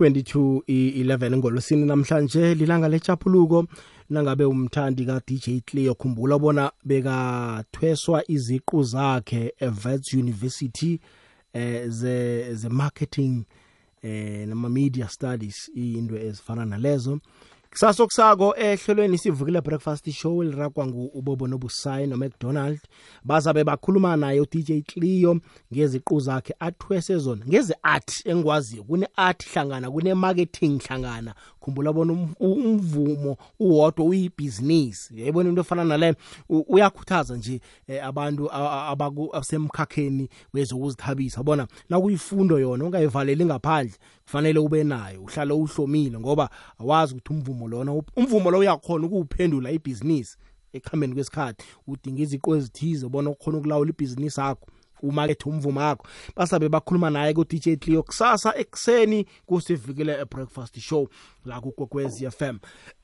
22 11 ngolosini namhlanje lilanga lechapuluko nangabe umthandi ka-dj cleo khumbula bona bekathweswa iziqu zakhe evets university eh ze ze eh nama media studies into ezifana nalezo. Kusasa kusako ehlelweni sivukile breakfast show lirakwa ngu-ubobo nobusayi nomcdonald. Bazabe bakhuluma naye udj clio ngeziqu zakhe athwese zona ngeze-art engikwaziyo kune-art hlangana kune-marketing hlangana. Khumbula bona um- umvumo uwodwa uyibhizinisi. Yayibona into efana nale u- uyakhuthaza nje eh, abantu a- a- abaku- abasemkhakheni wezokuzithabisa bona nakuyifundo yona ungayivaleli ngaphandle. Kufanele ube nayo uhlale uhlomile ngoba awazi ukuthi umvumo lona up- umvumo lo uyakhona ukuwuphendula ibhizinisi ekuhambeni kwesikhathi. Udinga iziqo ezithize bona ukhona ukulawula ibhizinisi yakho umakethe umvumo wakho basabe bakhuluma naye ku-dj cleo kusasa ekuseni kusivikele breakfast show la kukwekwez f m.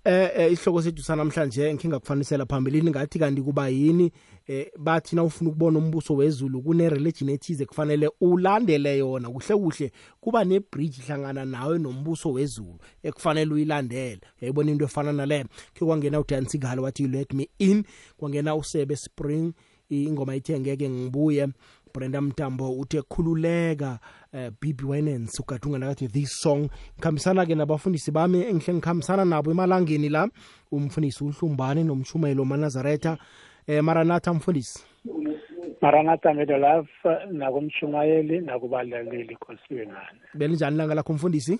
Eh, eh isihloko sethu sanamhlanje ngikhe ngakufanisela phambilini ngathi kanti kuba yini? Eh bathi na ufuna ukubona umbuso wezulu kune-religion ethize kufanele ulandele yona kuhle kuhle kuba nebridge hlangana nawe nombuso wezulu ekufanele uyilandele. Yayibona into efana nale khe kwangena udansigalo wathi you let me in. Kwangena usebe spring ingoma ithi ngeke ngibuye. Brenda mtambo uthe khululeka uh, bb winans ukade unganakathi this song. Ngikhambisana-ke nabafundisi bami engihle ngikhambisana nabo emalangeni la. Umfundisi uhlumbane nomshumayelo manazaretha eh, maranatha mfundisi. Maranatha medolaf nakumshumayeli nakubalaleli nkosiwe ngane belinjani langa lakho mfundisi?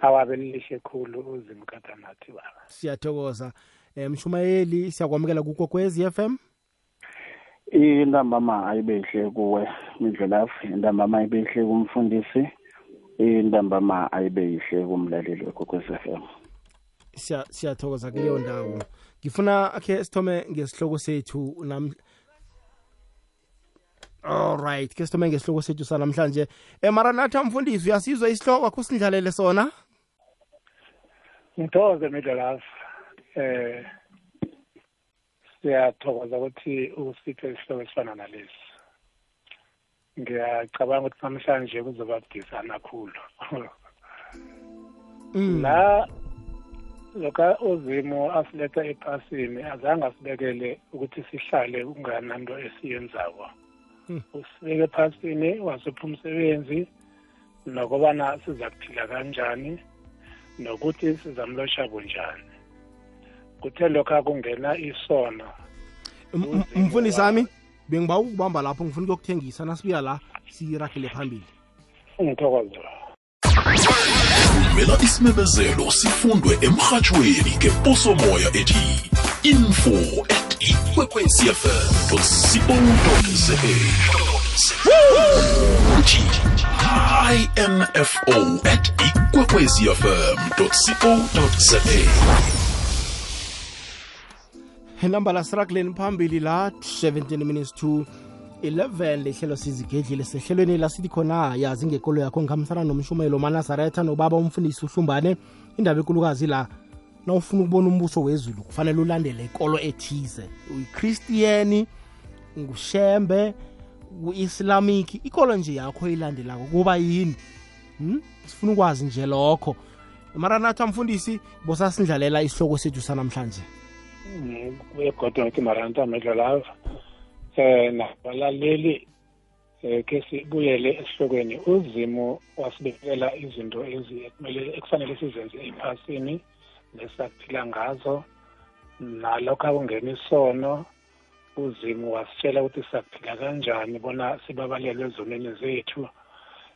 Awabe lilihle khulu uzimkatanathi baba. Siyathokoza. Eh, mshumayeli siyakwamukela kukokwez f m. intambama ayibehle kuwe mindlelafu intambama ayibehle kumfundisi. Intambama ayibehle kumlaleli wekwekwez-fm Siya- siyathokoza kuleyo ndawo. Ngifuna akhe sithome ngesihloko sethu nam alright ke sithome ngesihloko sethu sanamhlanje. Um maranatha mfundisi uyasizwa isihloko? Akho sindlalele sona? Ngithokoze medolaf eh siyathokoza ukuthi usiphe isihloko esifana nalesi ngiyacabanga ukuthi namhlanje kuzoba budisana khulu Mm. la loka uzimo asiletha ephasini azange asibekele ukuthi sihlale kungananto esiyenzako Hmm. usibeke ephasini wasipha umsebenzi nokubana siza kuphila kanjani nokuthi sizamlosha bunjani kuthe lokho akungena isono. M- m- mfundisi wami bengiba ukubamba lapho ngifuna ukuyokuthengisa nasibuya la siragele phambili. Ngithokoze. Vumela isimemezelo sifundwe emrhatshweni ngeposomoya ethi info at ikwekwecfm co uthi info at ikwekwecfm co inamba la siragleni phambili la 17 minutes to 11 lehlelo sizigedlile sehlelweni lasithi khona yazi ngekolo yakho ngihambisana nomshumayelo manazaretha nobaba umfundisi uhlumbane. Indaba ekulukazi la na ufuna ukubona umbuso wezulu kufanele ulandele ikolo ethize. Uyikristiyeni ngushembe ku-islamic ikolo nje yakho oyilandelako kuba yini? Hmm? sifuna ukwazi nje lokho. Maranatha mfundisi bosasindlalela isihloko sethu sanamhlanje. Kuye kodwa ngithi maranta amehlo lawo eh nabalaleli eh ke sibuyele esihlokweni. Uzimo wasibekela izinto ezikumele ekufanele sizenze ephasini nesaphila ngazo. Nalokho akungena isono uzimo wasitshela ukuthi saphila kanjani bona sibabalele ezonweni zethu.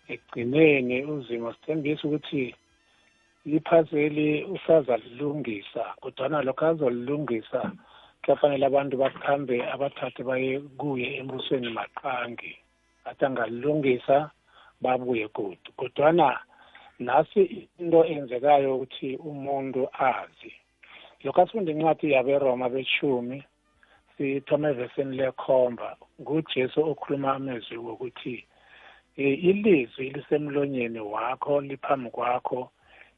Ekugcineni uzimo sithembisa ukuthi iphazeli usazalilungisa kodwana lokho azolilungisa kuyafanele abantu bakhambe abathathe baye kuye embusweni maqangi. Athi angalilungisa babuye kude kodwana nasi into enzekayo ukuthi umuntu azi. Lokho asifunde incwadi yaberoma beshumi sithoma evesini lekhomba ngujesu okhuluma amezwi wokuthi eh, ilizwi lisemlonyeni wakho liphambi kwakho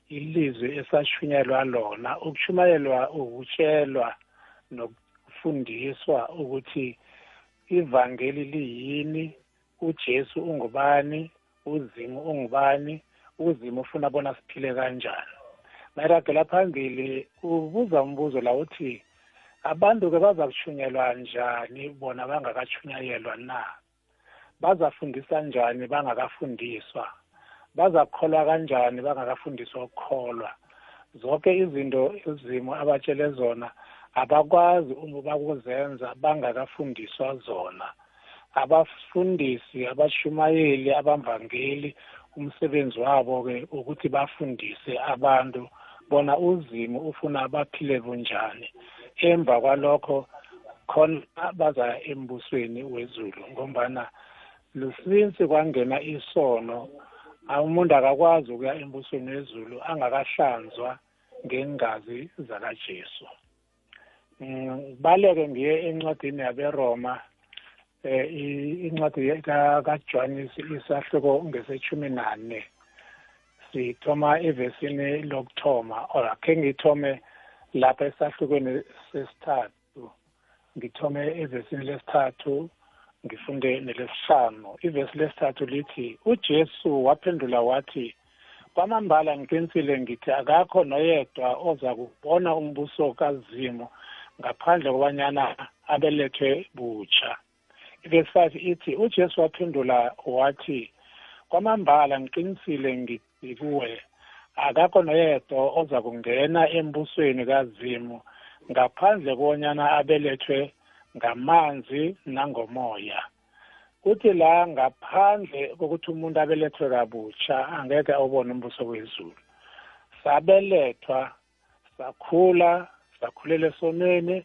ilizwi esashunyelwa lona ukushumayelwa ukutshelwa nokufundiswa ukuthi ivangeli liyini uJesu ungubani uzimu ungubani uzimo ufuna bona siphile kanjani. Mayiragela phambili ubuza umbuzo la uthi abantu-ke baza kushunyelwa njani bona bangakashunyayelwa na? Bazafundisa njani bangakafundiswa? Bazakholwa kanjani bangakafundiswa ukukholwa. Zonke izinto izimo abatshele zona abakwazi ukuzenza bangakafundiswa zona. Abafundisi abashumayeli abamvangeli umsebenzi wabo-ke ukuthi bafundise abantu bona uzimo ufuna baphile bunjani. Emva kwalokho khona baza embusweni wezulu ngombana lusinsi kwangena isono umuntu akakwazi ukuya embusweni wezulu angakahlanzwa ngengazi zakajesu. Baleke ngiye encwadini yaberoma eh incwadi kaJohn isahluko ngesechumi nane. Sithoma evesini lokuthoma or akhe ngithome lapha esahlukweni sesithathu. Ngithome evesini lesithathu ngifunde nelesihlanu ivesi lesithathu lithi uJesu waphendula wathi kwamambala ngiqinisile ngithi akakho noyedwa oza kubona umbuso kazimo ngaphandle kobanyana abelethwe butsha. Verse 5 ithi uJesu waphendula wathi kwamambala ngiqinisile ngithi kuwe akakho noyedwa oza kungena embusweni kazimu ngaphandle konyana abelethwe ngamanzi nangomoya. Kuthi la ngaphandle kokuthi umuntu abelethwe kabutsha angeke awubone umbuso wezulu. Sabelethwa sakhula sakhulela esonweni.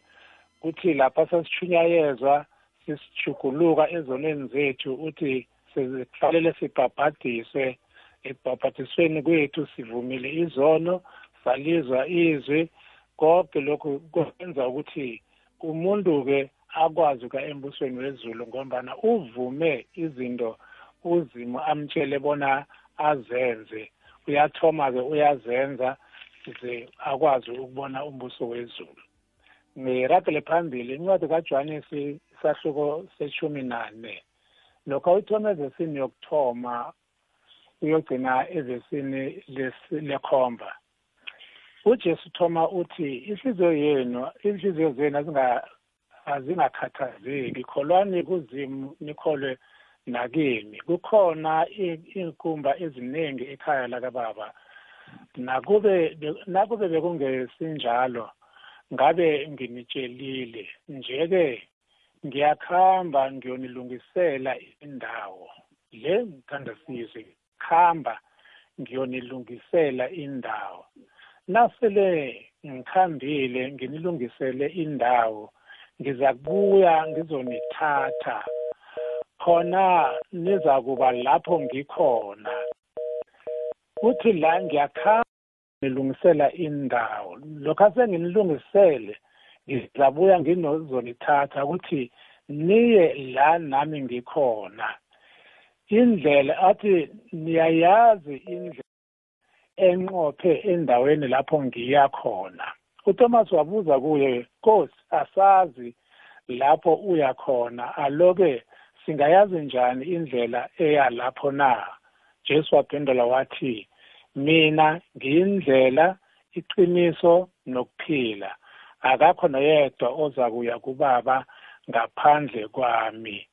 Kuthi lapha sasithunyayezwa sisijuguluka ezonweni zethu uthi sifanele sibhabhadiswe. Ekubhabhadisweni kwethu sivumile izono salizwa izwi. Konke lokhu kwenza ukuthi umuntu-ke akwazi ukuya embusweni wezulu ngombana uvume izinto uzimo amtshele bona azenze. Uyathoma-ke uyazenza ze akwazi ukubona umbuso wezulu. Ngiragele phambili incwadi kajohanesi isahluko seshumi nane lokho awuyithoma evesini yokuthoma uyogcina evesini lekhomba. Ujesu thoma uthi inhliziyo yenu inhliziyo zenu azingakhathazeki. Kholwani kuzimu nikholwe nakimi kukhona iy'nkumba eziningi ekhaya lakababa. Nakube nakube bekungesinjalo ngabe nginitshelile. Nje-ke ngiyakhamba ngiyonilungisela indawo. Le mthandasizwe khamba ngiyonilungisela indawo. Nasele ngikhambile nginilungisele indawo ngiza kubuya ngizonithatha. Khona niza kuba lapho ngikhona. Kuthi la ngiyakhamba ngilungisela indawo. Lokho asenginilungisele ngizabuya nginozonithatha ukuthi niye la nami ngikhona. Indlela athi niyayazi indlela enqophe endaweni lapho ngiya khona. uThomas wabuza kuye Nkosi asazi lapho uya khona aloke singayazi njani indlela eya lapho na? Jesu waphendula wathi mina ngiyindlela iqiniso nokuphila. Akakho noyedwa oza kuya kubaba ngaphandle kwami.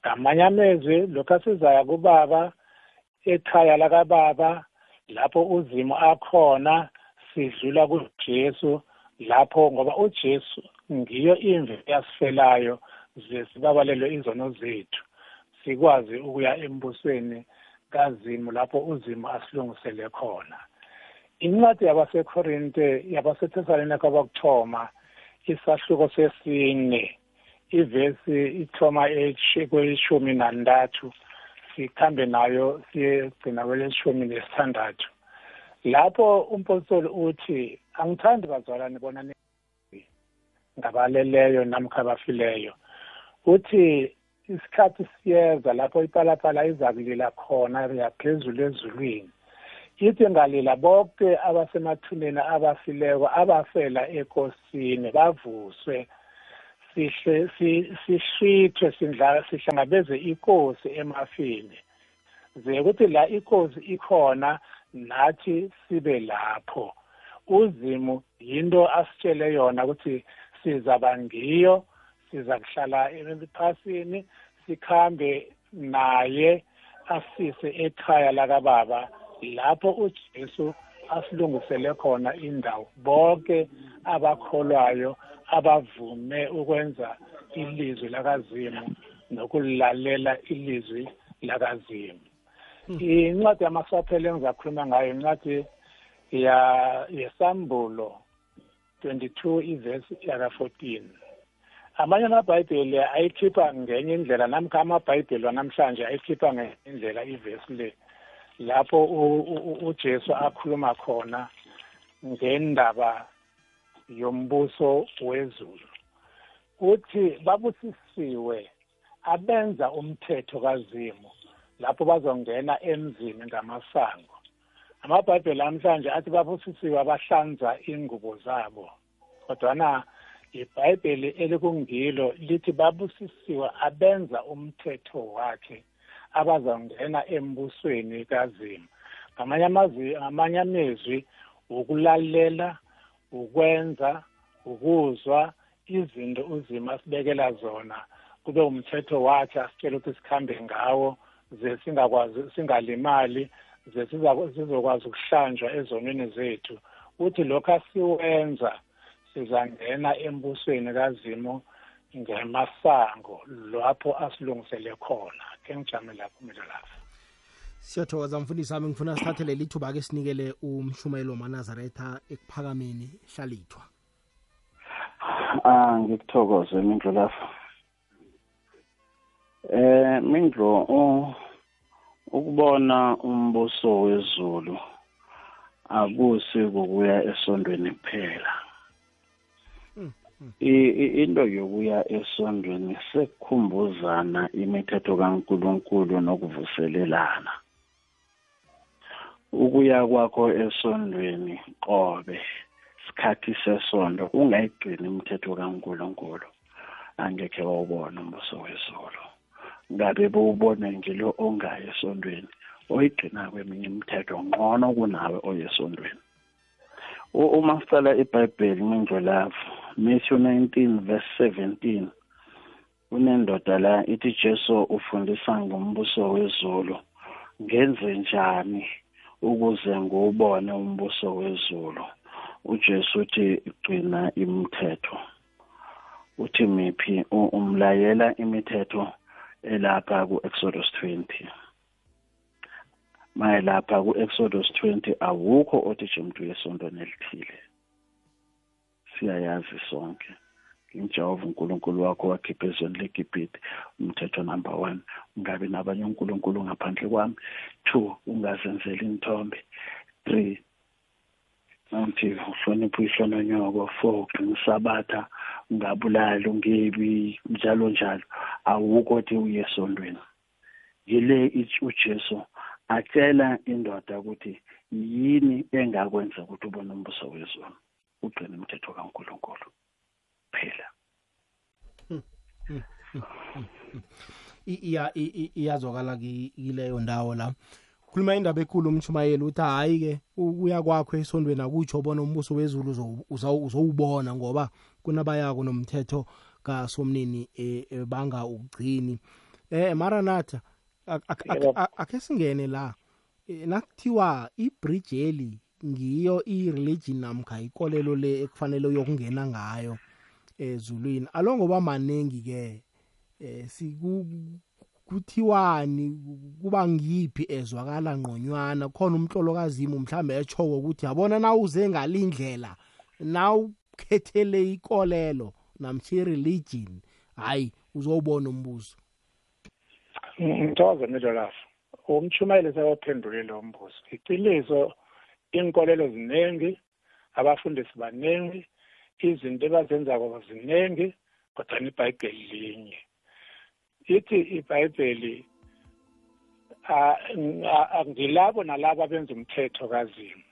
Ngamanye amezwi lokhu asizaya kubaba ekhaya lakababa lapho uzimo akhona sidlula kujesu lapho ngoba ujesu ngiyo imvi eyasifelayo ze sibabalelwe izono zethu sikwazi ukuya embusweni kazimu lapho uzimo asilungisele khona. Incwadi yabasekorinte yabasethesalonike kwabakuthoma isahluko sesine ivesi ithoma kweyishumi nantathu sikhambe nayo siyegcina kweleshumi nesithandathu. Lapho umpostoli uthi angithandi bazalwane bona ngabaleleyo namkha abafileyo. Uthi isikhathi siyeza lapho ipalapala iza kulila khona yaphezulu ezulwini. Ithi ngalila bonke abasemathuneni abafileko abafela ekosini bavuswe. Sihle sihlithwe sihlangabeze inkosi emafini. Ze ukuthi la inkosi ikhona nathi sibe lapho. Uzimu yinto asitshele yona ukuthi sizaba ngiyo siza kuhlala ephasini sikhambe naye asise ekhaya lakababa lapho uJesu asilungisele khona indawo. Bonke abakholwayo abavume ukwenza ilizwi lakazimu nokulalela ilizwi lakazimu. Incwadi yamasaphelo engizakhuluma ngayo incwadi yesambulo 22 ivesi yaka 14 amanye amabhayibheli ayikhipha ngenye indlela namkha amabhayibheli wanamhlanje ayikhipha ngenye indlela ivesi le lapho uJesu akhuluma khona ngendaba yombuso wezulu. Uthi babusisiwe abenza umthetho kazimu. Lapho bazongena emzini ngamasango. Amabhayibheli namhlanje athi babusisiwe abahlanza ingubo zabo kodwana ibhayibheli elikungilo lithi babusisiwe abenza umthetho wakhe abazongena embusweni kazimu ngamanye amazwi ngamanye amezwi ukulalela ukwenza ukuzwa izinto uzima asibekela zona kube umthetho wakhe asitshela ukuthi sikhambe ngawo. Ze singakwazi singalimali ze sizokwazi ukuhlanjwa ezonweni zethu. Uthi lokhu asiwenza sizangena embusweni kazimu ngemasango lapho asilungisele khona. Ke ngijame lapho umlelafu siyathokoza mfundisi wami ngifuna sithathe leli thuba ke sinikele umshumayelo manazaretha ekuphakameni hlalithwa. Ah ngikuthokoze mindlo lapho eh mindlo ukubona umbuso wezulu akusi kukuya esondweni kuphela. Into yokuya esondweni sekukhumbuzana imithetho kaNkuluNkulu nokuvuselelana. Ukuya kwakho esondweni qobe sikhathi sesonto ungayigcini imithetho kaNkuluNkulu. Angekhe wawubona umbuso wezulu. Ngabe bowubone ngilo ongayi esondweni oyigcina kweminye imithetho ngcono kunawe oyesondweni uma sicala ibhayibheli mindlolavu Matthew 19 verse 17 kunendoda la ithi Jesu ufundisa ngombuso wezulu ngenze njani ukuze ngubone umbuso wezulu? uJesu uthi gcina imithetho. Uthi miphi umlayela imithetho elapha ku-Exodus 20 mayelapha ku-Exodus 20 awukho othi nje umuntu uyesonto nelithile. Siyayazi sonke. Injehova unkulunkulu wakho wakhipha ezweni legibhite umthetho number one. Ungabi nabanye unkulunkulu ngaphandle kwami. Two ungazenzeli inthombe three uthi uhloniphe ihlononyoko four ugcinisabatha ungabulali ungebi njalo njalo. Awukho othi uye esondweni. Yile ujesu atshela indoda ukuthi yini engakwenza ukuthi ubone umbuso wezulu ugcine imithetho kaNkuluNkulu. Phela. Iya iyazwakala kileyo ndawo la. Khuluma indaba ekhulu umshumayeli uthi hayi ke ukuya kwakho esondweni akutsho bona umbuso wezulu uzowubona ngoba kunabayako nomthetho kasomnini e, banga ukugcini. Eh maranatha ake singene la. E, nakuthiwa ibridgeli ngiyo i-religion namkha ikolelo le ekufanele uyokungena ngayo ezulwini alo ngoba maningi ke eh kuthiwani kuba ngiphi ezwakala ngqonywana khona umhlolokazimo mhlambe echoko ukuthi yabona na uze ngalindlela na ukhethele ikolelo namthi religion hayi uzowubona umbuzo. Ngithokoze midolafu umchumayeli sewaphendule lo mbuzo. Iqiniso inkolelo ziningi abafundisi baningi izinto ebazenzako ziningi kodwa ibhayibheli linye. Ithi ibhayibheli ngilabo nalabo abenza umthetho kazimu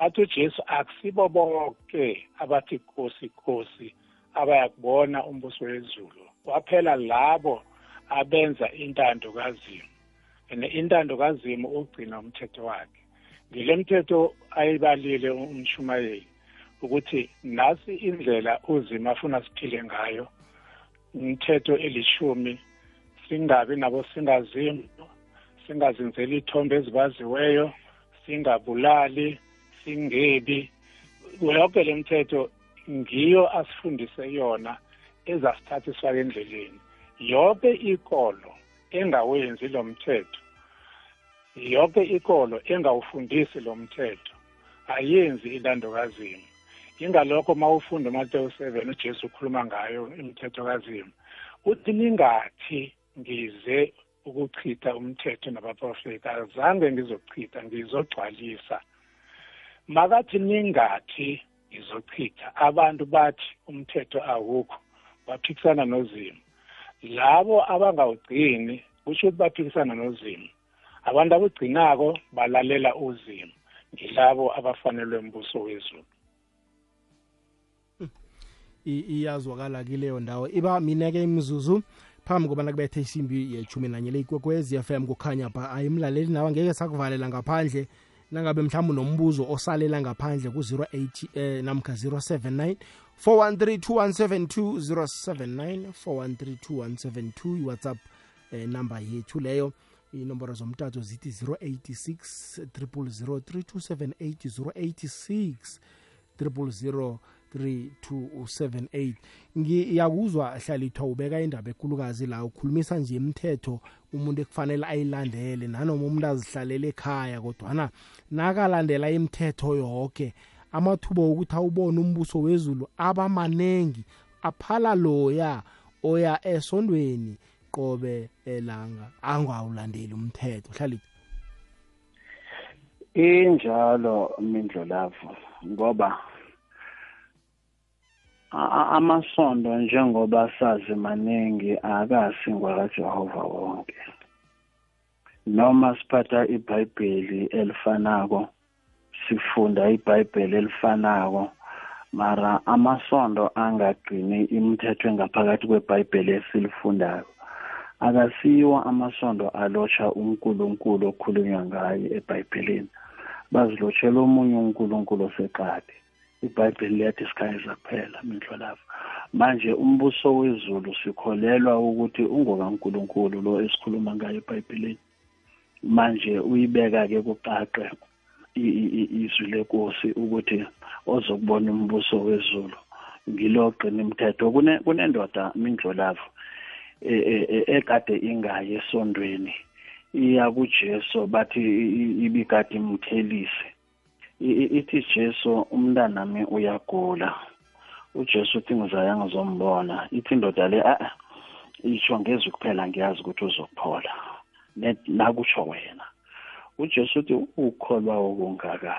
athi ujesu akusibo bonke abathi kosi kosi abayakubona umbuso wezulu. Kwaphela labo abenza intando kazimu. And intando kazimu ugcina umthetho wakhe. Ngile mthetho ayibalile umshumayeli ukuthi nasi indlela uzima afuna siphile ngayo umthetho elishumi singabi nabo singazimbi singazenzeli ithombe ezibaziweyo singabulali singebi yonke le mthetho ngiyo asifundise yona ezasithatha isifake endleleni yonke ikolo engawenzi lo mthetho yonke ikolo engawufundisi lo mthetho ayenzi ilandokazimo. Ingalokho uma ufunda uMateyu 7 uJesu ukhuluma ngayo imithetho kazimu uthi ningathi ngize ukuchitha umthetho nabaprofeti azange ngizochitha ngizogcwalisa makathi ningathi ngizochitha abantu bathi umthetho awukho baphikisana nozimo. Labo abangawugcini kusho ukuthi baphikisana nozimo. Abantu abugcinako balalela uzimo ngilabo abafanelwe umbuso wezulu. Iyazwakala kileyo ndawo. Iba mina-ke imizuzu phambi kobana kubethe isimbi yechumi nanye le ikwekwezi FM kukhanya pha ayimlaleli nawe ngeke sakuvalela ngaphandle. Nangabe mhlawumbe nombuzo osalela ngaphandle ku-08 eh, namkha 079 413 2172 413 iwhatsapp eh, number yethu leyo. Inomboro zomtato zithi 086 000 3278 086 000 3278 ngiyakuzwa hlalithwa ubeka indaba ekhulukazi la ukhulumisa nje imithetho umuntu ekufanele ayilandele nanoma umuntu azihlalele ekhaya kodwana nakalandela imithetho yonke amathuba okuthi awubone umbuso wezulu abamanengi aphala loya oya esondweni qobe elanga angawulandeli umthetho. Hlalithi injalo mindlolavu ngoba amasondo njengoba sazi maningi akasingwa kaJehova wonke. Noma siphatha iBhayibheli elifanako sifunda iBhayibheli elifanako mara amasondo angagcini imithetho engaphakathi kweBhayibheli esilifundayo akasiwa amasondo alotsha uNkulunkulu okhulunywa ngaye eBhayibhelini. Bazilotshela omunye uNkulunkulu oseqadi. Ibhayibheli liyathi sikhanyisa kuphela mindlolavu manje umbuso wezulu sikholelwa ukuthi ungokankulunkulu lo esikhuluma ngayo ebhayibhelini manje uyibeka-ke kuqaqe izwi lenkosi ukuthi ozokubona umbuso wezulu. Ngilogcina imithetho kunendoda mindlolavu e, e, e, ekade ingayi esondweni. Iya kujesu bathi ibikade imthelise. Ithi Jesu umntanami uyagula. uJesu uthi ngizaya ngizombona ithi indoda le a isho ngezwe kuphela ngiyazi ukuthi uzokuphola. Nakutsho wena. uJesu uthi ukholwa okungaka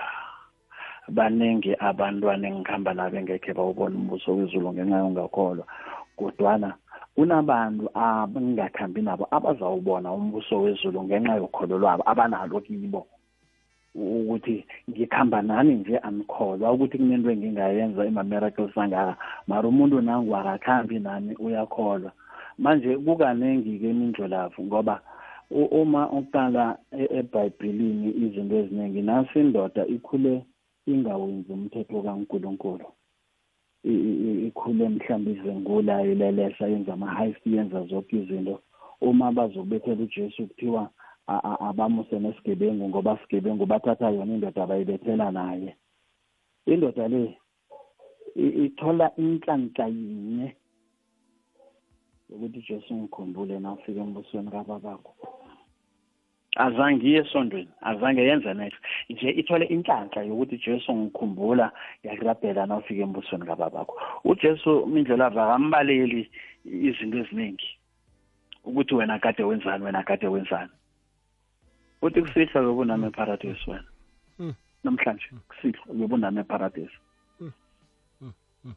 baningi abantwana engihamba nabo engekhe bawubona umbuso wezulu ngenxa yongakholwa kodwana kunabantu abangakhambi nabo abazawubona umbuso wezulu ngenxa yokholo lwabo abanalo kibo. Ukuthi ngikhamba nani nje anikholwa ukuthi kunento engingayenza ima-miracles angaka. Mara umuntu nangu akakhambi nami uyakholwa. Manje kukaningi-ke imindlolavu ngoba uma uqala e-, ebhayibhelini izinto eziningi nasi indoda ikhule ingawenzi umthetho kankulunkulu. Ikhule mhlawumbe izengula ilelesa yenza ama-heist yenza zonke izinto. Uma bazobethela ujesu kuthiwa abamuse nesigebengu ngoba sigebengu bathatha yona indoda bayibethela naye. Indoda le ithola inhlanhla yinye. Ukuthi Jesu ngikhumbule na ufike embusweni kababakho azange iye esondweni azange yenze next nje ithole inhlanhla yokuthi Jesu ngikhumbula yakurabhela na ufike embusweni kababakho uJesu mindlela akambaleli izinto eziningi. Ukuthi wena kade wenzani wena kade wenzani. Uthi kusihla bebunami eparadise wena. Hmm. namhlanje kusihla bebunami eparadise. Hmm. hmm.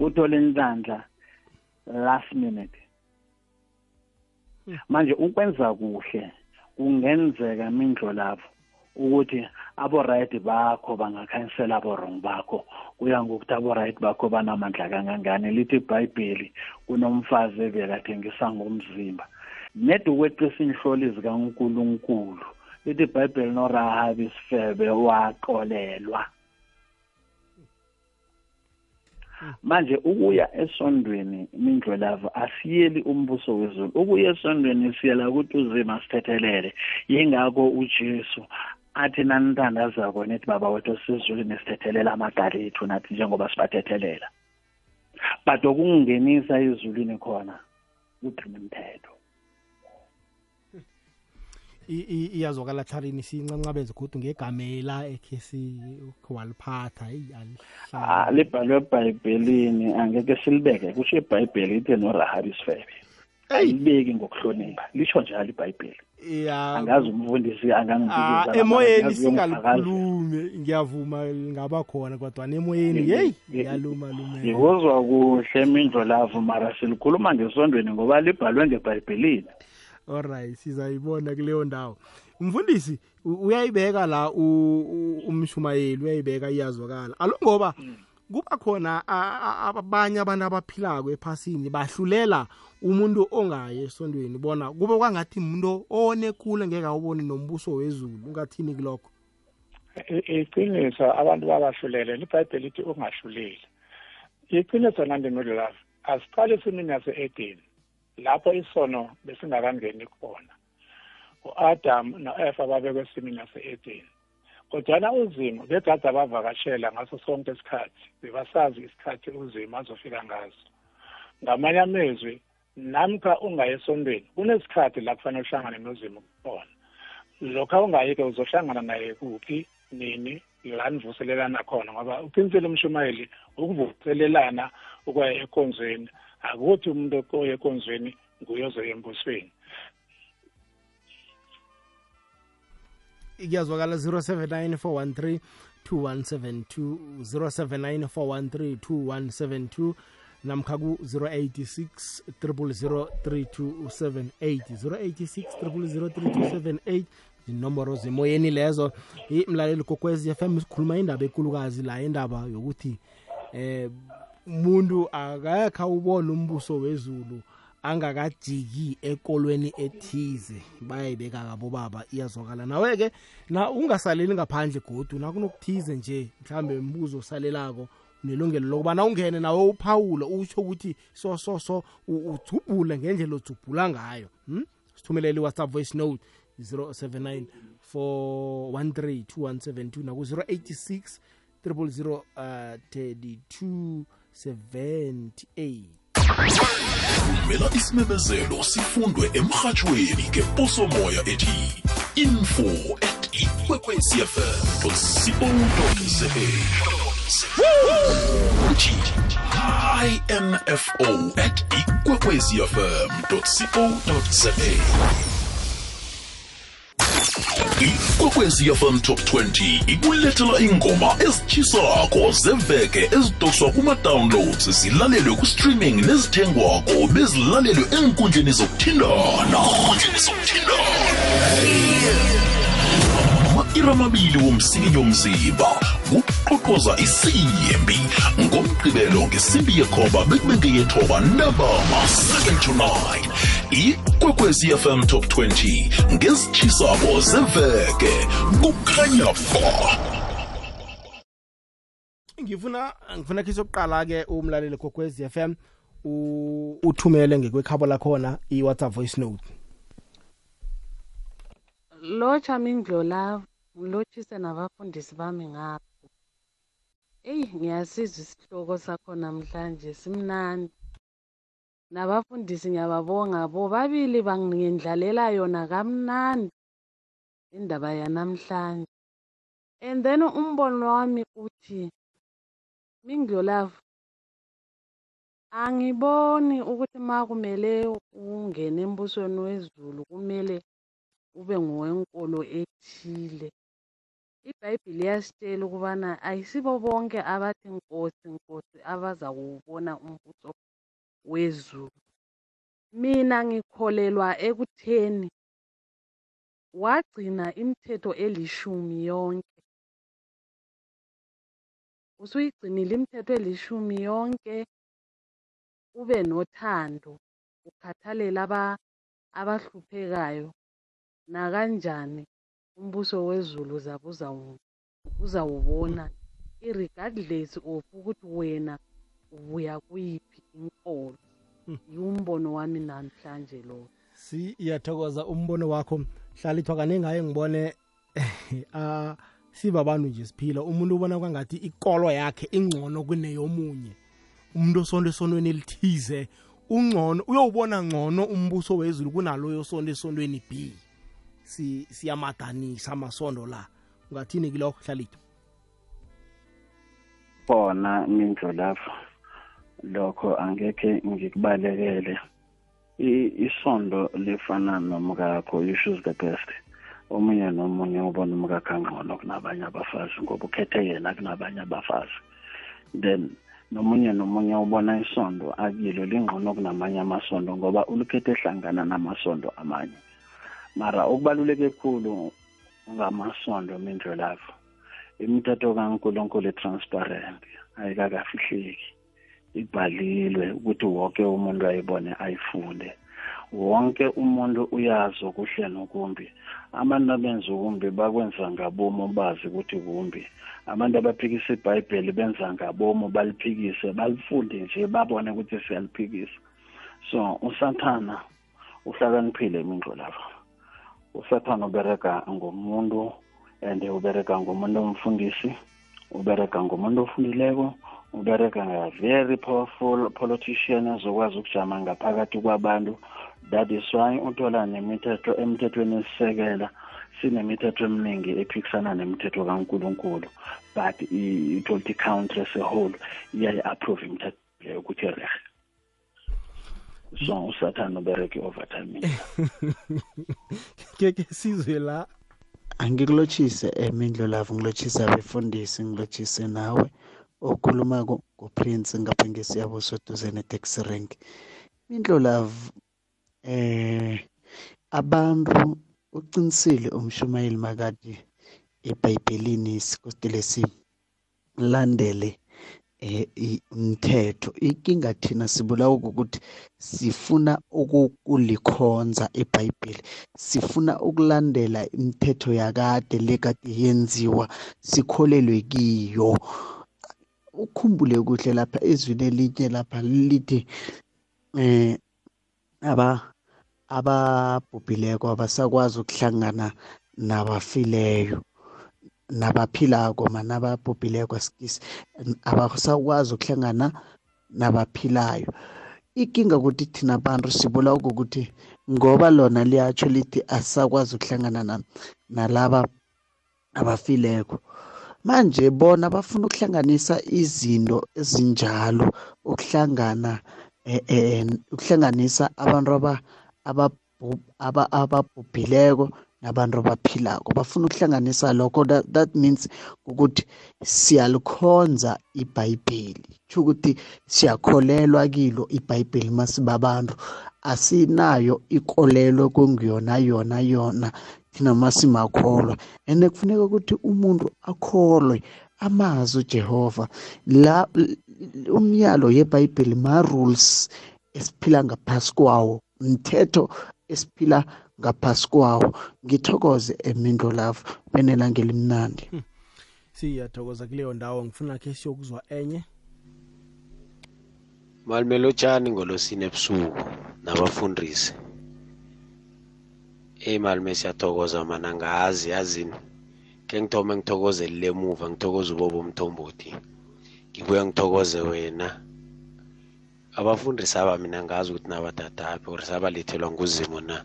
uthole inhlanhla last minute. Manje ukwenza kuhle kungenzeka mindlo lapho ukuthi abo-right bakho bangakhansela abo-wrong bakho. Kuya ngokuthi abo-right bakho banamandla kangangani lithi ibhayibheli kunomfazi ebekathengisa ngomzimba. Nedokweqisa inhloli zikankulunkulu. Lithi ibhayibheli norahabi isifebe waqolelwa. Manje ukuya esondweni mindlwelava asiyeli umbuso wezulu. Ukuya esondweni siyela ukuthi uzima sithethelele yingakho ujesu athi nanitandazako nithi baba wethu sizulwini sithethelela amagari ethu nathi njengoba sibathethelela. But okungenisa ezulwini khona ugcina imithetho. I- i- iyazwakala tharini sincancabeze kodwa ngegamela ekhe siwaliphatha heyi Ah, alihlala libhalwe ebhayibhelini angeke silibeke. Kusho ibhayibheli ithe norahabi isifebe ayibeki ngokuhlonipha. Lisho njalo ibhayibheli. Ya. Angazi umfundisi Ah, angangibikiza emoyeni singalikhulumi ngiyavuma lingaba khona kodwa emoyeni yeyi ngiyaluma lumela ngikuzwa kuhle mindlo lavo mara silikhuluma ngesondweni ngoba libhalwe ngebhayibhelini. Alright sizayibona kuleyo ndawo. Mfundisi u- uyayibeka la umshumayeli uyayibeka iyazwakala. Alo ngoba kuba khona abanye abantu abaphilako ephasini bahlulela umuntu ongayi esondweni. Bona kube kwangathi umuntu onekule ngeke awuboni nombuso wezulu ungathini kulokho? Iqiniso abantu babahlulele libhayibheli lithi ungahluleli. Iqiniso nandimilo lavo asiqale esimini yase-edeni lapho isono besingakangeni khona. U-adam no-efa babekwe esimini yase-edeni kodwana uzimo begade abavakashela ngaso sonke isikhathi bebasazi isikhathi uzimo azofika ngaso. Ngamanye amezwi namkha ungaye esondweni kunesikhathi la kufanele uhlangane nozimo khona. Lokho ungayi-ke uzohlangana naye kuphi nini la nivuselelana khona ngoba uqinisele umshumayeli ukuvuselelana ukuya enkonzweni akuthi umuntu oye enkonzweni nguye ozoya embusweni kuyazwakala 079 413 2172 079 413 2172 namkha ku-086 000 3278 086 000 3278 inomboro zemoyeni lezo. Imlaleli kokwezi FM sikhuluma indaba ekulukazi la indaba yokuthi eh umuntu akakha ubona umbuso wezulu angakajiki ekolweni ethize bayayibeka kabo baba iyazwakala nawe-ke na ungasaleli ngaphandle godu nakunokuthize nje mhlambe mbuzo osalelako unelungelo lokuba na ungene nawe uphawule utsho ukuthi so so so u- udzubhule ngendlela odzubhula ngayo hmm? sithumelele i-whatsapp voice note 079 413 2172 naku-086 000 uh, 32 78 vumela isimemezelo sifundwe emrhatshweni ngeposomoya ethi info at ikwekwecfm co info at ikwekwecfm co ikwekwezi fm top 20 ikulethela ingoma ezitshisako zeveke ezidoswa kuma-downloads zilalelwe ku-streaming nezithengwako bezilalelwe enkundleni zokuthindana ama-iri amabili womsikinyo mzimba kuqoqoza isiyembi ngomgqibelo ngesimbi yekhoba bekube ngeyethoba nabama 7 to 9 ikwekwezi fm top 20 ngezitshisako zeveke kukhanya ba ngifuna ngifuna khe sokuqala-ke umlaleli kokwez FM u- uthumele ngekwekhabo lakhona i-whatsapp voice note. Lotsha mindlola ngilotshise nabafundisi bami ngapho eyi ngiyasizwa isihloko sakho namhlanje simnandi. Nabafundisi ngiyababonga bobabili bangendlalela yona kamnandi indaba yanamhlanje. And then umbono wami uthi mindlolavu angiboni ukuthi ma kumele ungene embusweni wezulu kumele ube ngowenkolo ethile. Ibhayibhili iyasitshela ukubana ayisibo bonke abathi nkosi nkosi abaza kuwubona umbuso wezulu. Mina ngikholelwa ekutheni wagcina imithetho elishumi yonke. Usuyigcinile imithetho elishumi yonke ube nothando ukhathalele aba abahluphekayo nakanjani? Umbuso wezulu zabo uzawu- uzawubona irregardless of ukuthi wena ubuya kuyiphi inkolo. Yiwumbono wami namhlanje lo. Siyathokoza umbono wakho. Hlalithwa kaningi haye ngibone uh, siba abantu nje siphila. Umuntu ubona kwangathi ikolo yakhe ingcono kuneyomunye. Umuntu osonto esondweni elithize ungcono uyowubona ngcono umbuso wezulu kunaloyo sonto esondweni b. si siyamadanisa amasondo la. Ungathini kilokho hlalithwa khona mindlu lapho. Lokho angekhe ngikubalekele. I- isondo lifana nomkakho you choose the best. Omunye nomunye ubona umkakho angcono kunabanye abafazi ngoba ukhethe yena kunabanye abafazi. Then nomunye nomunye ubona isondo akilo lingcono kunamanye amasondo ngoba ulukhethe ehlangana namasondo amanye. Mara okubaluleke khulu ngamasondo mindlu lapho imithetho kaNkulunkulu transparent ayikakafihleki. Ibhalilwe ukuthi wonke umuntu ayibone ayifunde. Wonke umuntu uyazi okuhle nokumbi. Abantu abenza ukumbi bakwenza ngabomo bazi ukuthi kumbi. Abantu abaphikisa ibhayibheli benza ngabomo baliphikise balifunde nje babone ukuthi siyaliphikisa. So usathana uhlakaniphile imingxo lapha usathana ubereka ngomuntu and ubereka ngomuntu omfundisi ubereka ngomuntu ofundileko ubereka nga-very powerful politician ezokwazi ukujama ngaphakathi kwabantu that is why uthola nemithetho emthethweni esisekela sinemithetho eminingi ephikisana nemithetho kankulunkulu but i-twenty i-country as a whole iyayi-approve imithetho leyo ukuthi rehe so usathane ubereke i-overtime keke sizwe la. Angikulotshise emindlo lavo ngilotshise abefundisi ngilotshise nawe okhulumako nguprince ngapha ngesiyabo soduze ne-taxi rank. Mindlo lavo eh abantu uqinisile umshumayeli makade ebhayibhelini sikostele silandele eh umthetho. Inkinga thina sibulawa ukuthi sifuna ukulikhonza ibhayibheli sifuna ukulandela imithetho yakade lekade yenziwa sikholelwe kiyo. Ukhumbule kuhle lapha ezwini elinye lapha lithi eh aba ababhubhileko abasakwazi ukuhlangana nabafileyo. Nabaphilako mana ababhubhileko asikisi abasakwazi ukuhlangana nabaphilayo. Ikinga ukuthi thina abantu sibulawa ukuthi ngoba lona liyatsho lithi asisakwazi ukuhlangana na- nalaba abafileko manje bona bafuna ukuhlanganisa izinto ezinjalo ukuhlangana eh, eh, ukuhlanganisa abantu aba ababhu- aba- ababhubhileko nabantu abaphilako bafuna ukuhlanganisa lokho. That, that means ukuthi siyalikhonza ibhayibheli. Tsho ukuthi siyakholelwa kilo ibhayibheli masibabantu asinayo ikolelo kungiyona yona yona thina masimakholwa and kufuneka ukuthi umuntu akholwe amazi uJehova. La umyalo yebhayibheli ma rules esiphila ngaphasi kwawo mthetho esiphila ngaphasi kwawo ngithokoze emindlo lavo benelanga elimnandi siyathokoza kuleyo ndawo ngifuna khe siyokuzwa enye Malumelotshani ngolosini ebusuku nabafundisi. Hey malume siyathokoza mana ngazi yazini. Ke ngithome ngithokozelele emuva ngithokoze ubobo umthombothi. Ngibuya ngithokoze wena. Abafundisi aba mina ngazi ukuthi nabatataphi or sabalethelwa nguzimo na.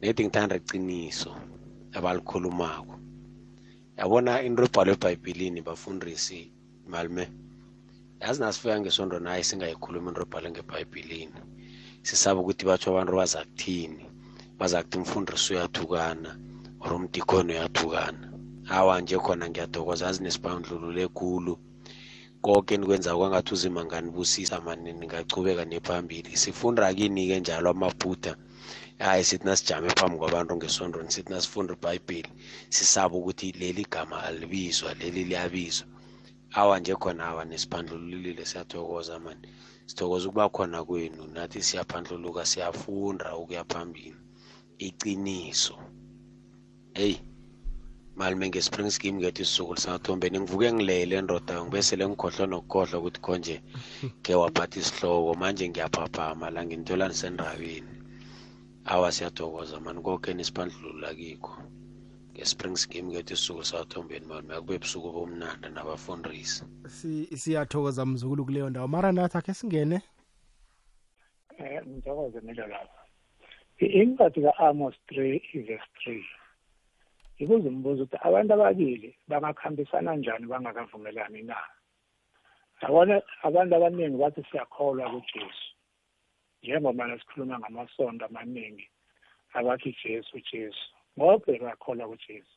Nedi ngithanda iqiniso abalikhulumako. Yabona into ebhalwe eBhayibhelini bafundisi malume. yazi nasifika ngesondo naye singayikhulumi into ebhalwe ngebhayibhelini sisaba ukuthi batsho abantu baza kuthini? Baza kuthi umfundisi uyathukana or umdikoni uyathukana. Awa nje khona ngiyathokoza. Azi nesibandlululo ekulu. Konke nikwenza kwangathi uzima nganibusisa mani ningachubeka nephambili. Sifunda kini-ke njalo amaphutha hayi sithi nasijame phambi kwabantu ngesondweni sithi nasifunda ibhayibheli sisaba ukuthi leli gama alibizwa leli liyabizwa. Awa nje khona awa nesiphandlululile siyathokoza mani sithokoza ukuba khona kwenu nathi siyaphandluluka siyafunda ukuya phambili. Iqiniso. Hey malume nge-spring scheme ngethi isisukulu sangathombeni ngivuke ngilele ndoda ngibesele ngikhohlwa nokukhohlwa ukuthi konje ke waphatha isihloko. Manje ngiyaphaphama la nginithola nisendabeni awa siyathokoza mani konke nisiphandlulula kikho nge-spring scheme ngethi isisukulu sangathombeni malume akube ebusuku bomnanda nabafundisi. Si- siyathokoza mzukulu kuleyo ndawo. Mara nathi akhe singene? Eh ngithokoze milo lapha. Incwadi ka-amos 3 verse 3 ibuza umbuzo ukuthi abantu ababili bangakhambisana njani bangakavumelani na? Yabona abantu abaningi bathi siyakholwa kujesu. Njengoba sikhuluma ngamasondo amaningi abathi jesu jesu. Ngobe bakholwa kujesu.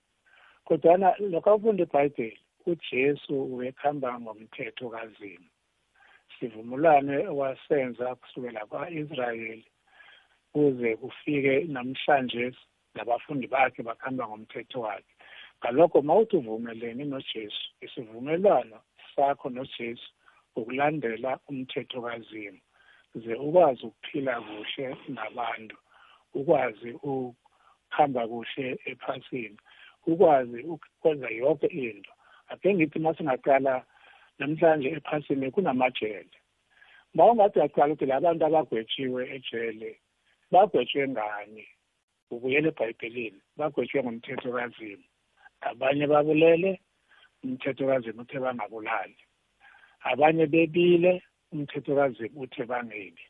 Kodwana lokho akufunda ibhayibheli ujesu ubekuhamba ngomthetho kazimu sivumelwane wasenza kusukela kwa-israyeli kuze kufike namhlanje nabafundi bakhe bakhamba ngomthetho wakhe. Ngalokho uma uthi uvumelene nojesu isivumelwano sakho nojesu ukulandela umthetho kazimu ze ukwazi ukuphila kuhle nabantu ukwazi ukuhamba kuhle ephasini ukwazi ukwenza yonke into. Ake ngithi uma singaqala namhlanje ephasini kunamajele. Ma ungathi uyaqala ukuthi labantu abagwetshiwe ejele bagwetshwe ngani? Ubuyela ebhayibhelini bagwetshwe ngomthetho kazimu. Abanye babulele umthetho kazimu uthe bangabulali. Abanye bebile umthetho kazimu uthe bangebi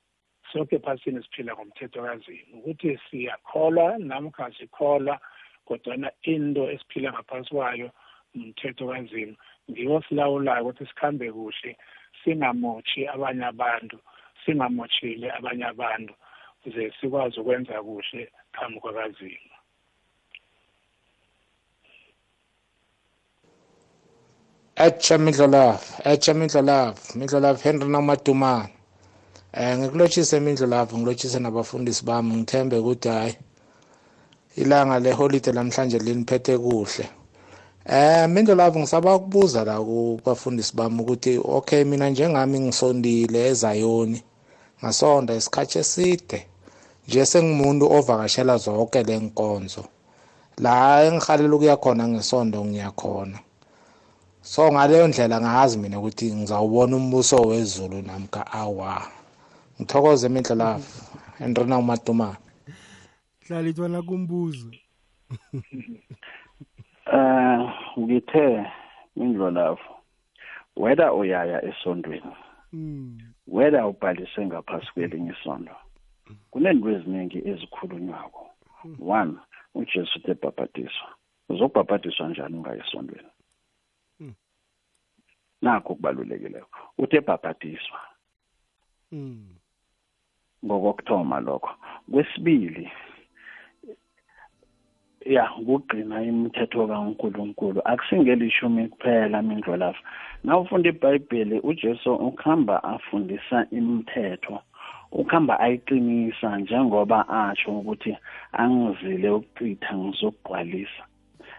sonke ephasini siphila ngomthetho kazimu ukuthi siyakholwa namkha sikholwa kodwana into esiphila ngaphansi kwayo umthetho kazimu ngiwo silawulayo ukuthi sikhambe kuhle singamotshi abanye abantu singamotshile abanye abantu ze sikwazi ukwenza kuhle phambi kwakazimu Atsha Mindlolavu, atsha Mindlolavu, Mindlolavu Henry Namadumane. Eh ngikulotshise Mindlolavu, ngilotshise nabafundisi bami ngithembe ukuthi hayi ilanga leholiday namhlanje liniphethe kuhle. Eh Mindlolavu ngisaba ukubuza la kubafundisi bami ukuthi okay mina njengami ngisondile eZayoni ngasonda isikhathi eside nje sengimuntu ovakashela zonke lenkonzo la engihalela ukuya khona ngesondo ngiyakhona so ngaleyo ndlela ngazi mina ukuthi ngizawubona umbuso wezulu namka awa. Ngithokoze emindlelavu endrina umadumane. Hlala ithwana kumbuzo. Eh ngithe indlolavu whether uyaya esondweni Mm. whether ubhalise ngaphasi kwelinye isondo kunento eziningi ezikhulunywako. One ujesu uthe bhabhadiswa uzokubhabhadiswa njani ungayi esondweni? Mm. Nakho kubalulekileko uthe bhabhadiswa Mm. ngokokuthoma lokho. Kwesibili ya kugcina imithetho kaNkuluNkulu akusingelishumi kuphela mindlolavu nawufunda ibhayibheli ujesu ukuhamba afundisa imithetho ukuhamba ayiqinisa njengoba atsho ukuthi angizile ukucitha ngizokugcwalisa.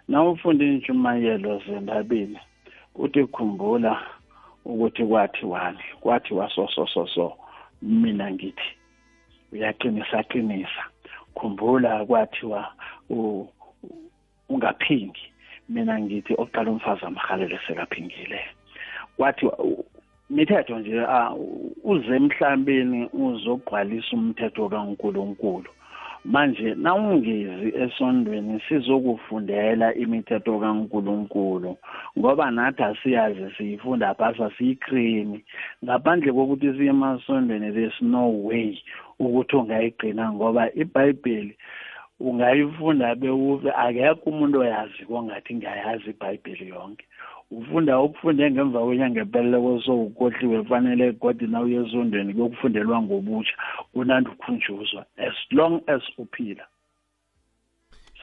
Nawufunda intshumayelo zendabeni uthi khumbula ukuthi kwathi wani kwathi wasosososo mina ngithi uyaqinisa qinisa khumbula kwathiwa u- u- ungaphingi mina ngithi oqala umfazi amahalele sekaphingile. Kwathi u- imithetho nje ah, uze emhlabeni uzogqwalisa umthetho kaNkuluNkulu. Manje nawungezi esondweni sizokufundela imithetho kaNkuluNkulu ngoba nathi asiyazi siyifunda phasa siyikrimi ngaphandle kokuthi siye emasondweni there's no way ukuthi ungayigcina ngoba ibhayibheli ungayifunda bewuve akekho umuntu oyazi kongathi ngayazi ibhayibheli yonke. Ufunda ukufunde ngemva kwenyanga epheleleko sowukhohliwe fanele godi na uye esondweni kuyokufundelwa ngobutsha kunandi ukhunjuzwa as long as uphila.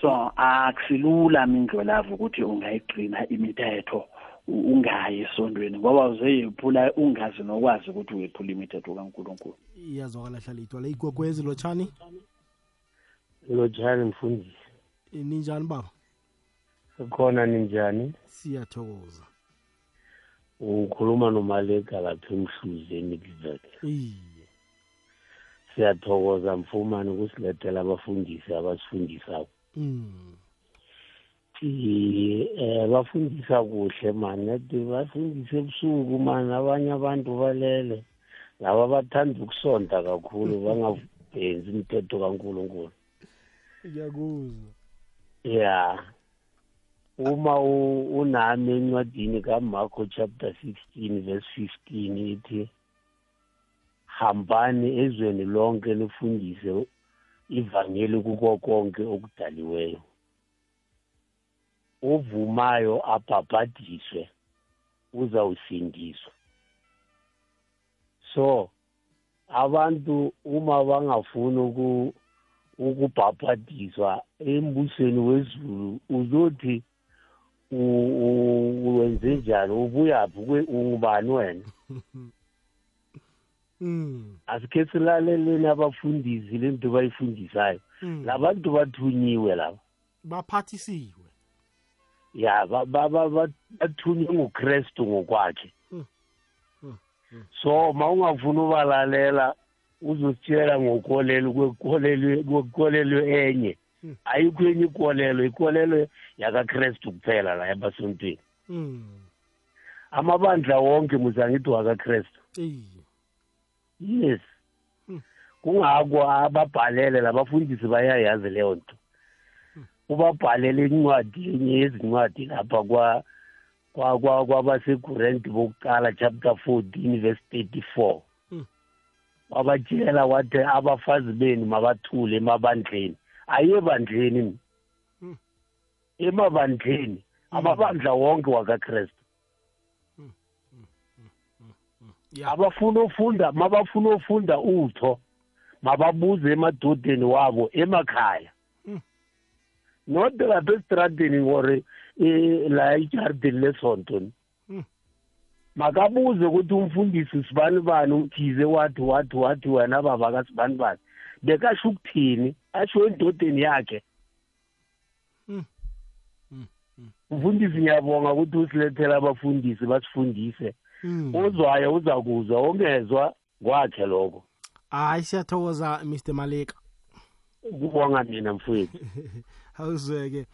So akusilula mindlolavu ukuthi ungayigcina imithetho u- ungayi esondweni ngoba uzeyephula ungazi nokwazi ukuthi uyephula imithetho kankulunkulu. Iyazwakala hlala ithwala igogwezi lotshani? Lotshani mfundisi. Ninjani baba? Khona ninjani? Siyathokoza. Ukhuluma nomalega lapha emhluzeni kizakhe iye. Siyathokoza mfumane ukusilethela abafundisi abasifundisako. Mm. eh bafundisa kuhle man nedi bafundisa ebusuku man abanye abantu balele. Laba bathanda ukusonta kakhulu bangabhenzi imithetho kankulunkulu. Ngiyakuzwa. Ya. Uma unami encwadini kamarko chapter 16 verse 15 ithi hambani ezweni lonke lifundise ivangeli kuko konke okudaliweyo. Ovumayo abhabhadiswe uzawusindiswa. So abantu uma bangafuni uku ukubhabhadiswa embusweni wezulu uzothi u- u- wenze njani ubuyaphi ungubani wena mm. asikhe silaleleni abafundisi le nto bayifundisayo mm. labantu bathunyiwe laba baphathisiwe ya ba- ba- ba- ba- bathunywe ngukrestu ngokwakhe Mm. Mm. Mm. so ma ungafuni ubalalela uzositshela ngokolelo kwekolelo enye Mm. Ayikho enye ikolelo ikolelo yakakrestu kuphela la ebasontweni mm. amabandla wonke muzangithi wakakrestu Eyi. yes Hmm. kungako ababhalele labafundisi bayayazi leyo nto ubabhalele incwadi enye yezincwadi lapha kwa kwa kwa kwabasekurenti bokuqala chapter 14 verse 34 Hmm. wabatshela wathi abafazi benu mabathule emabandleni ayebandleni. Mina. Hmm. emabandleni amabandla wonke wakakrestu ya abafuna ufunda mabafuna ufunda utho mababuze emadodeni wabo emakhaya. Mm. not lapha esitradeni or eh, la ejardini lesonto Mm. makabuze ukuthi umfundisi sibani bani uthize wathi wathi wathi wena baba kasibani bani. Bekasho ukuthini? Asho endodeni yakhe. Mm. Mm. mfundisi ngiyabonga ukuthi usilethele abafundisi basifundise. Ozwayo uzakuzwa ongezwa kwakhe lokho. Hayi siyathokoza mr maleka kubonga mina mfowethu. Awuzweke.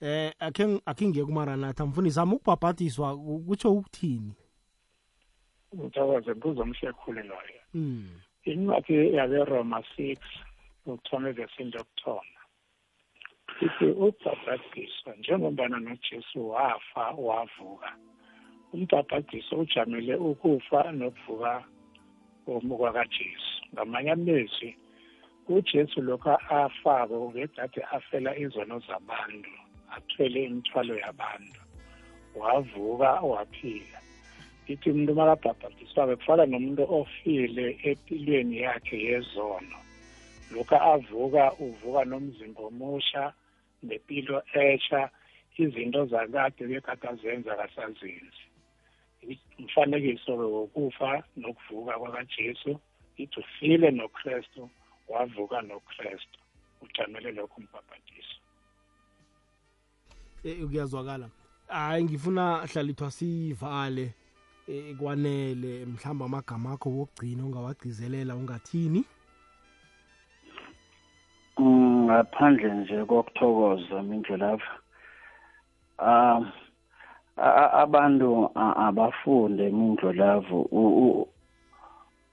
Eh akhe akhe ngiye kumaranatha. Mfundisi ami ukubhabhadiswa ku- kutsho ukuthini? Uthokoze kuzomhlekhule loyo. Mm. Incwadi yaberoma six ukuthoma evesini lokuthoma ithi ubhabhadiswa njengombana nojesu wafa wavuka. Umbhabhadiso ujamele ukufa nokuvuka kwakajesu. Ngamanye amezwi ujesu lokhu afako begade afela izono zabantu athwele imithwalo yabantu. Wavuka waphila. Ithi umuntu makabhabhadiswayo kufana nomuntu ofile empilweni yakhe yezono. Lokhu avuka uvuka nomzimba omusha nempilo esha izinto zakade bekade azenza kasazenzi umfanekiso-ke wokufa nokuvuka kwakajesu ithi ufile nokrestu wavuka nokrestu ujamele lokho umbhabhadiso eh, kuyazwakala hayi ngifuna hlalithwa sivale eh, kwanele mhlawumbe amagama akho wokugcina ungawagcizelela ungathini? Mm, ngaphandle nje kokuthokoza mindlulavu um a- abantu a- abafunde mindlulavu u- u-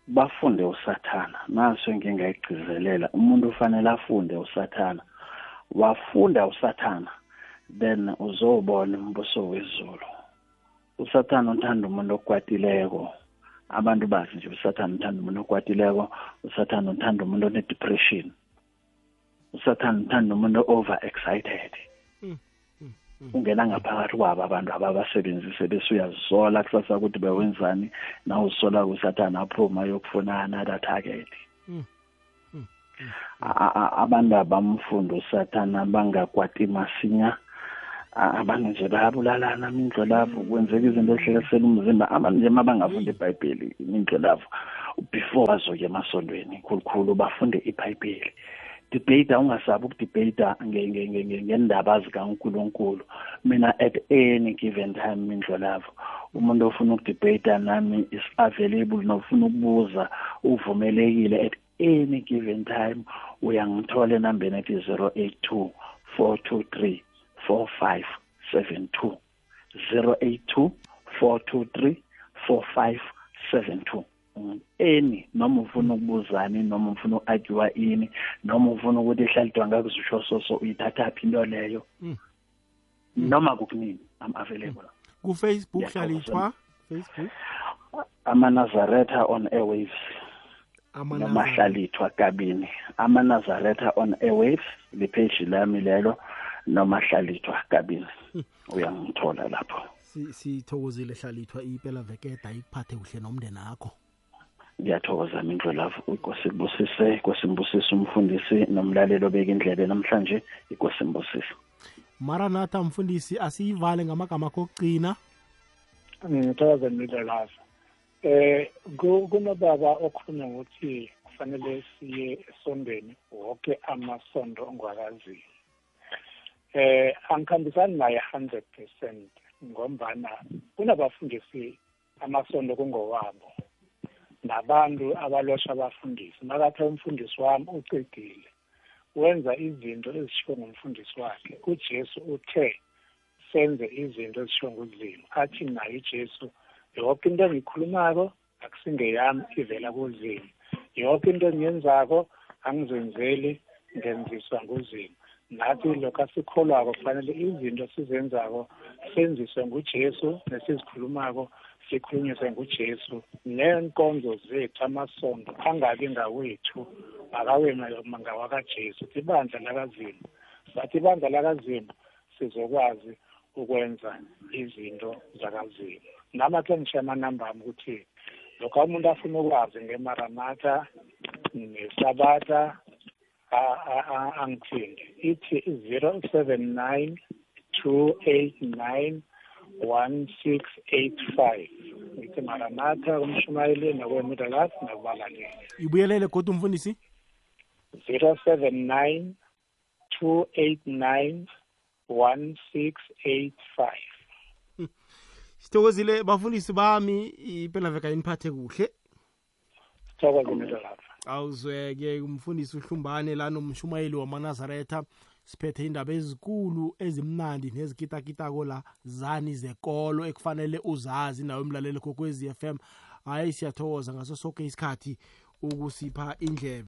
bafunde usathana. Naso engingayigcizelela umuntu ufanele afunde usathana. Wafunda usathana then uzobona umbuso wezulu usathana uthanda umuntu okwatileko abantu bazi nje usathana uthanda umuntu okwatileko usathana uthanda umuntu one-depression usathana uthanda umuntu over excited ungena ngaphakathi kwabo abantu ababasebenzise bese uyazisola kusasa ukuthi bewenzani na uzisola kusathana aphuma ayokufuna another target. Mm. A- a- abantu abamfunda usathana bangakwati masinya A- abantu nje bayabulalana imindlo lavo kwenzeka izinto ehlekisela umzimba abantu nje ma bangafunda ibhayibheli imindlo lavo before bazoya emasontweni khulukhulu bafunde ibhayibheli. Debate ungasabi ukudebata ngendaba zikankulunkulu. Mina at any given time mindlo lavo umuntu ofuna ukudebata nami is available nofuna ukubuza uvumelekile at any given time uyangithola enambeni ethi 082 423 4572 082 423 4572 any noma ufuna ukubuzani noma ufuna uku-argywa ini noma ufuna ukuthi ihlalidwa ngakuzisho soso uyithathaphi into leyo? Mm. noma kukunini i'm available. Kufacebook Yeah, hlalithwa facebook? Amanazaretha on airwaves. Noma Amanazareth. hlalithwa kabini. Amanazaretha on airwaves lipheji lami lelo. Noma hlalithwa kabini uyangithola lapho. Si- sithokozile hlalithwa impela vekeda ikuphathe kuhle nomndeni akho ngiyathokoza mindlolavu inkosi ibusise inkosi imbusise umfundisi nomlaleli obeka indlebe namhlanje inkosi imbusise maranatha mfundisi asiyivale ngamagama akho okugcina. Ngithokoze midlalaza eh ku- kunobaba okhulunywa ngokuthi kufanele siye esondweni wonke amasondo ongwakaziyo eh angikhambisani naye 100 percent ngombana kunabafundisi amasondo kungowabo. Nabantu abalosha abafundisi. Makathi umfundisi wami ucedile wenza izinto ezishiwo ngumfundisi wakhe. Ujesu uthe senze izinto ezishiwo nguzimo. Athi naye ujesu yonke into engiyikhulumako akusingeyami ivela kuzimo. Yonke into engiyenzako angizenzeli ngenziswa nguzimo. Nathi lokhu asikholwako kufanele izinto sizenzako senziswe ngujesu nesizikhulumako sikhulunyiswe ngujesu. Neenkonzo zethu amasondo angabi ngawethu akawe ngawakajesu ibandla lakazimu sathi ibandla lakazimu sizokwazi ukwenza izinto zakazimu. Nami ke ngishiya amanamba ami ukuthi lokho umuntu afuna ukwazi ngemaranatha nesabatha a- a- a- angithindi ithi zero seven nine two eight nine one six eight five. Ngithi maranatha kumshumayeli nakwemiddlelas nakubalaleli ibuyelele kodwa umfundisi zero seven nine two eight nine one six eight five. Sithokozile bafundisi bami impela veka iniphathe kuhle. Thokoze middlelas awuzweke umfundisi uhlumbane la nomshumayeli wamanazaretha siphethe indaba ezikulu ezimnandi nezikitakitako la zani zekolo ekufanele uzazi nawe mlaleli kokwezi FM hayi siyathokoza ngaso sonke isikhathi ukusipha indlebe.